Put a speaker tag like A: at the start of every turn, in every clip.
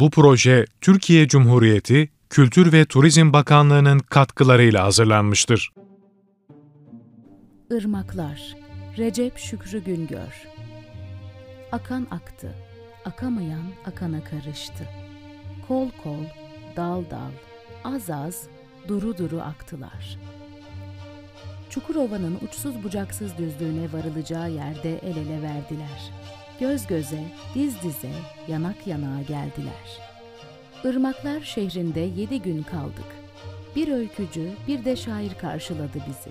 A: Bu proje Türkiye Cumhuriyeti Kültür ve Turizm Bakanlığı'nın katkılarıyla hazırlanmıştır.
B: Irmaklar Recep Şükrü Güngör Akan aktı, akamayan akana karıştı. Kol kol, dal dal, az az, duru duru aktılar. Çukurova'nın uçsuz bucaksız düzlüğüne varılacağı yerde el ele verdiler. Göz göze, diz dize, yanak yanağa geldiler. Irmaklar şehrinde yedi gün kaldık. Bir öykücü, bir de şair karşıladı bizi.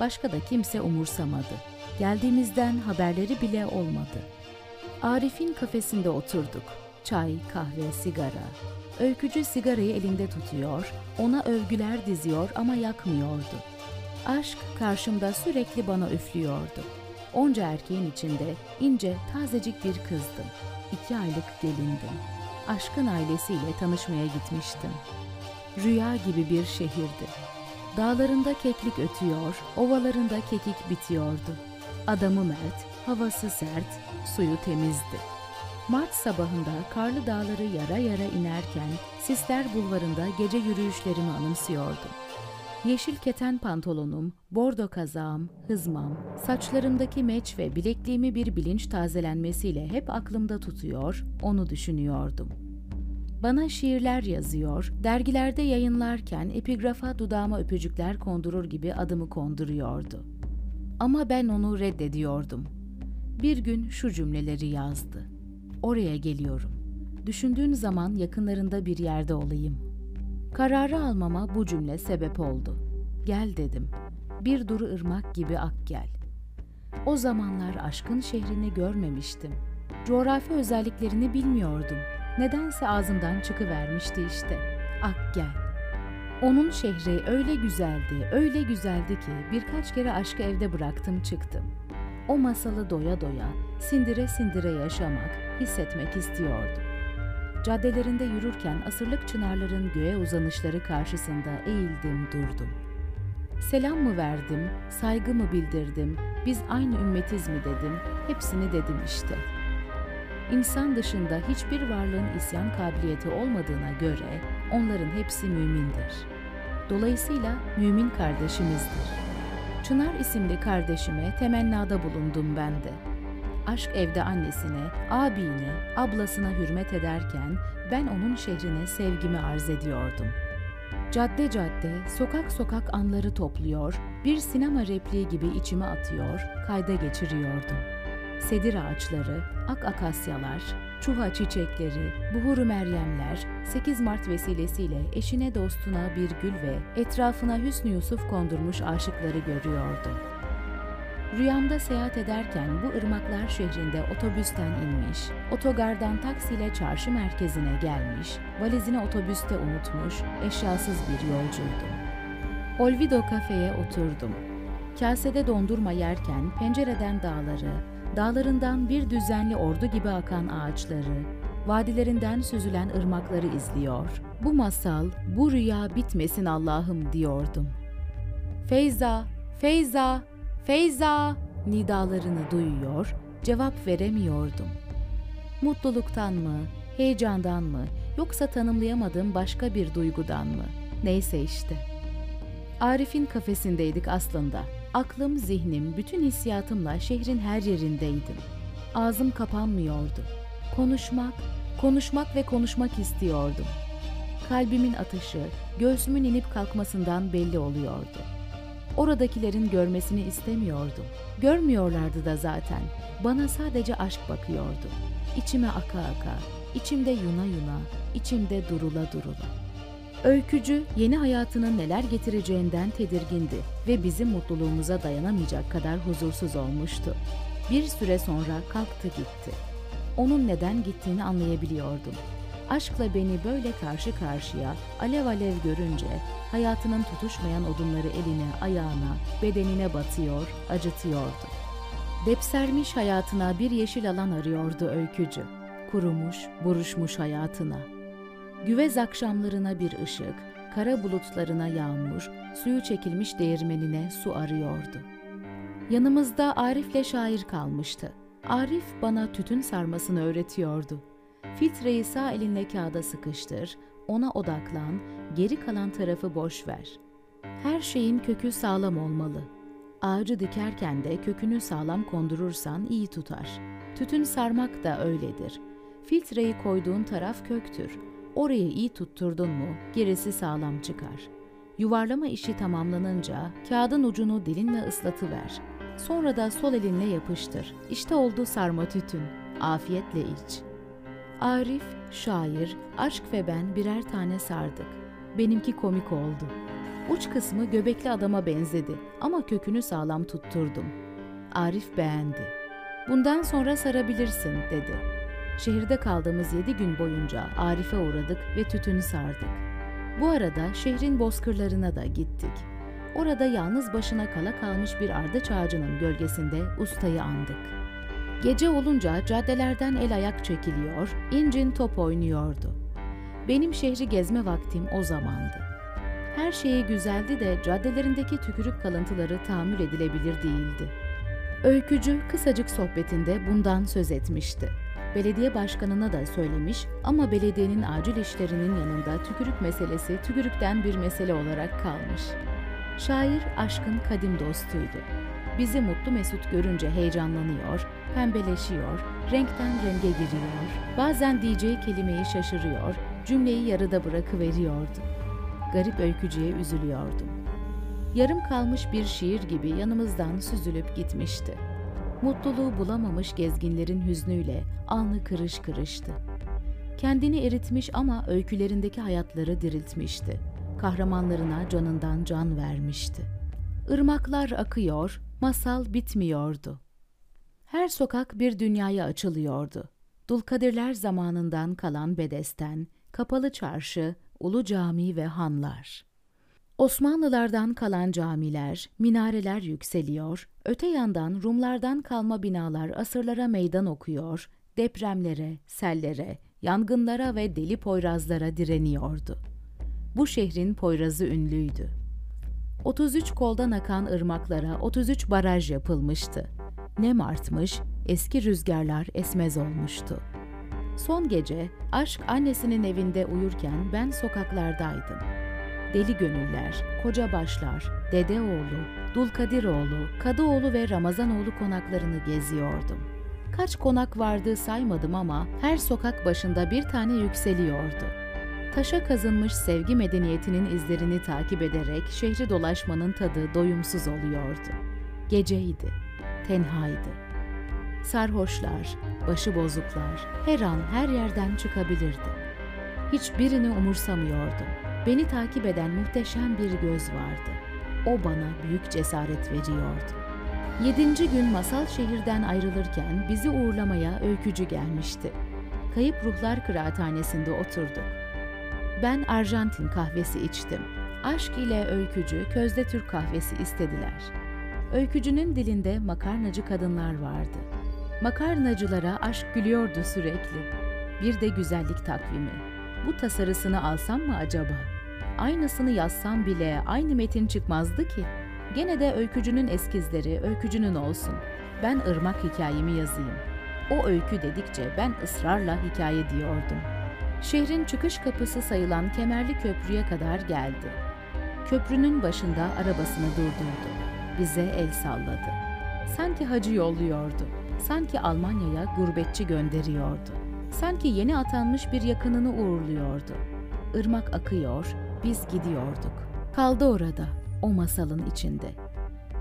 B: Başka da kimse umursamadı. Geldiğimizden haberleri bile olmadı. Arif'in kafesinde oturduk. Çay, kahve, sigara. Öykücü sigarayı elinde tutuyor, ona övgüler diziyor ama yakmıyordu. Aşk karşımda sürekli bana üflüyordu. Onca erkeğin içinde ince, tazecik bir kızdım. İki aylık gelindim. Aşkın ailesiyle tanışmaya gitmiştim. Rüya gibi bir şehirdi. Dağlarında keklik ötüyor, ovalarında kekik bitiyordu. Adamı mert, havası sert, suyu temizdi. Mart sabahında karlı dağları yara yara inerken Sisler Bulvarı'nda gece yürüyüşlerimi anımsıyordum. Yeşil keten pantolonum, bordo kazağım, hızmam, saçlarımdaki meç ve bilekliğimi bir bilinç tazelenmesiyle hep aklımda tutuyor, onu düşünüyordum. Bana şiirler yazıyor, dergilerde yayınlarken epigrafa dudağıma öpücükler kondurur gibi adımı konduruyordu. Ama ben onu reddediyordum. Bir gün şu cümleleri yazdı. Oraya geliyorum. Düşündüğün zaman yakınlarında bir yerde olayım. Kararı almama bu cümle sebep oldu. Gel dedim. Bir duru ırmak gibi ak gel. O zamanlar aşkın şehrini görmemiştim. Coğrafi özelliklerini bilmiyordum. Nedense ağzımdan çıkıvermişti işte. Ak gel. Onun şehri öyle güzeldi, öyle güzeldi ki birkaç kere aşkı evde bıraktım çıktım. O masalı doya doya, sindire sindire yaşamak, hissetmek istiyordum. Caddelerinde yürürken asırlık çınarların göğe uzanışları karşısında eğildim durdum. Selam mı verdim, saygı mı bildirdim, biz aynı ümmetiz mi dedim, hepsini dedim işte. İnsan dışında hiçbir varlığın isyan kabiliyeti olmadığına göre onların hepsi mümindir. Dolayısıyla mümin kardeşimizdir. Çınar isimli kardeşime temennada bulundum ben de. Aşk evde annesine, abine, ablasına hürmet ederken ben onun şehrine sevgimi arz ediyordum. Cadde cadde, sokak sokak anları topluyor, bir sinema repliği gibi içime atıyor, kayda geçiriyordum. Sedir ağaçları, ak akasyalar, çuha çiçekleri, buhuru meryemler, 8 Mart vesilesiyle eşine dostuna bir gül ve etrafına Hüsnü Yusuf kondurmuş aşıkları görüyordum. Rüyamda seyahat ederken bu ırmaklar şehrinde otobüsten inmiş, otogardan taksiyle çarşı merkezine gelmiş, valizini otobüste unutmuş, eşyasız bir yolcuydum. Olvido kafeye oturdum. Kasede dondurma yerken pencereden dağları, dağlarından bir düzenli ordu gibi akan ağaçları, vadilerinden süzülen ırmakları izliyor. Bu masal, bu rüya bitmesin Allah'ım diyordum. Feyza, Feyza, Feyza nidalarını duyuyor, cevap veremiyordum. Mutluluktan mı, heyecandan mı, yoksa tanımlayamadığım başka bir duygudan mı? Neyse işte. Arif'in kafesindeydik aslında. Aklım, zihnim, bütün hissiyatımla şehrin her yerindeydim. Ağzım kapanmıyordu. Konuşmak, konuşmak ve konuşmak istiyordum. Kalbimin atışı, göğsümün inip kalkmasından belli oluyordu. Oradakilerin görmesini istemiyordum. Görmüyorlardı da zaten. Bana sadece aşk bakıyordu. İçime aka aka, içimde yuna yuna, içimde durula durula. Öykücü yeni hayatının neler getireceğinden tedirgindi ve bizim mutluluğumuza dayanamayacak kadar huzursuz olmuştu. Bir süre sonra kalktı gitti. Onun neden gittiğini anlayabiliyordum. Aşkla beni böyle karşı karşıya alev alev görünce hayatının tutuşmayan odunları eline, ayağına, bedenine batıyor, acıtıyordu. Depsermiş hayatına bir yeşil alan arıyordu öykücü. Kurumuş, buruşmuş hayatına. Güvez akşamlarına bir ışık, kara bulutlarına yağmur, suyu çekilmiş değirmenine su arıyordu. Yanımızda Arif'le şair kalmıştı. Arif bana tütün sarmasını öğretiyordu. Filtreyi sağ elinle kağıda sıkıştır, ona odaklan, geri kalan tarafı boş ver. Her şeyin kökü sağlam olmalı. Ağacı dikerken de kökünü sağlam kondurursan iyi tutar. Tütün sarmak da öyledir. Filtreyi koyduğun taraf köktür. Orayı iyi tutturdun mu gerisi sağlam çıkar. Yuvarlama işi tamamlanınca kağıdın ucunu dilinle ıslatıver. Sonra da sol elinle yapıştır. İşte oldu sarma tütün. Afiyetle iç. Arif, şair, aşk ve ben birer tane sardık. Benimki komik oldu. Uç kısmı göbekli adama benzedi ama kökünü sağlam tutturdum. Arif beğendi. Bundan sonra sarabilirsin dedi. Şehirde kaldığımız yedi gün boyunca Arif'e uğradık ve tütünü sardık. Bu arada şehrin bozkırlarına da gittik. Orada yalnız başına kala kalmış bir ardıç ağacının gölgesinde ustayı andık. Gece olunca caddelerden el ayak çekiliyor, incin top oynuyordu. Benim şehri gezme vaktim o zamandı. Her şeyi güzeldi de caddelerindeki tükürük kalıntıları tahammül edilebilir değildi. Öykücü kısacık sohbetinde bundan söz etmişti. Belediye başkanına da söylemiş ama belediyenin acil işlerinin yanında tükürük meselesi tükürükten bir mesele olarak kalmış. Şair aşkın kadim dostuydu. Bizi mutlu mesut görünce heyecanlanıyor, pembeleşiyor, renkten renge giriyor, bazen diyeceği kelimeyi şaşırıyor, cümleyi yarıda bırakıveriyordu. Garip öykücüye üzülüyordum. Yarım kalmış bir şiir gibi yanımızdan süzülüp gitmişti. Mutluluğu bulamamış gezginlerin hüznüyle alnı kırış kırıştı. Kendini eritmiş ama öykülerindeki hayatları diriltmişti. Kahramanlarına canından can vermişti. Irmaklar akıyor, masal bitmiyordu. Her sokak bir dünyaya açılıyordu. Dulkadirler zamanından kalan bedesten, kapalı çarşı, ulu cami ve hanlar. Osmanlılardan kalan camiler, minareler yükseliyor, öte yandan Rumlardan kalma binalar asırlara meydan okuyor, depremlere, sellere, yangınlara ve deli poyrazlara direniyordu. Bu şehrin poyrazı ünlüydü. 33 koldan akan ırmaklara 33 baraj yapılmıştı. Nem artmış, eski rüzgarlar esmez olmuştu. Son gece aşk annesinin evinde uyurken ben sokaklardaydım. Deli Gönüller, Koca Başlar, Dedeoğlu, Dulkadiroğlu, Kadıoğlu ve Ramazanoğlu konaklarını geziyordum. Kaç konak vardı saymadım ama her sokak başında bir tane yükseliyordu. Taşa kazınmış sevgi medeniyetinin izlerini takip ederek şehri dolaşmanın tadı doyumsuz oluyordu. Geceydi, tenhaydı. Sarhoşlar, başıbozuklar her an her yerden çıkabilirdi. Hiçbirini umursamıyordum. Beni takip eden muhteşem bir göz vardı. O bana büyük cesaret veriyordu. Yedinci gün masal şehirden ayrılırken bizi uğurlamaya öykücü gelmişti. Kayıp Ruhlar Kıraathanesi'nde oturduk. Ben Arjantin kahvesi içtim. Aşk ile öykücü közde Türk kahvesi istediler. Öykücünün dilinde makarnacı kadınlar vardı. Makarnacılara aşk gülüyordu sürekli. Bir de güzellik takvimi. Bu tasarısını alsam mı acaba? Aynısını yazsam bile aynı metin çıkmazdı ki. Gene de öykücünün eskizleri öykücünün olsun. Ben ırmak hikayemi yazayım. O öykü dedikçe ben ısrarla hikaye diyordum. Şehrin çıkış kapısı sayılan Kemerli Köprü'ye kadar geldi. Köprünün başında arabasını durdurdu. Bize el salladı. Sanki hacı yolluyordu. Sanki Almanya'ya gurbetçi gönderiyordu. Sanki yeni atanmış bir yakınını uğurluyordu. Irmak akıyor, biz gidiyorduk. Kaldı orada, o masalın içinde.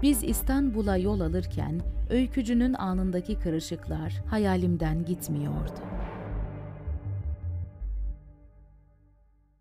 B: Biz İstanbul'a yol alırken öykücünün anındaki kırışıklar hayalimden gitmiyordu.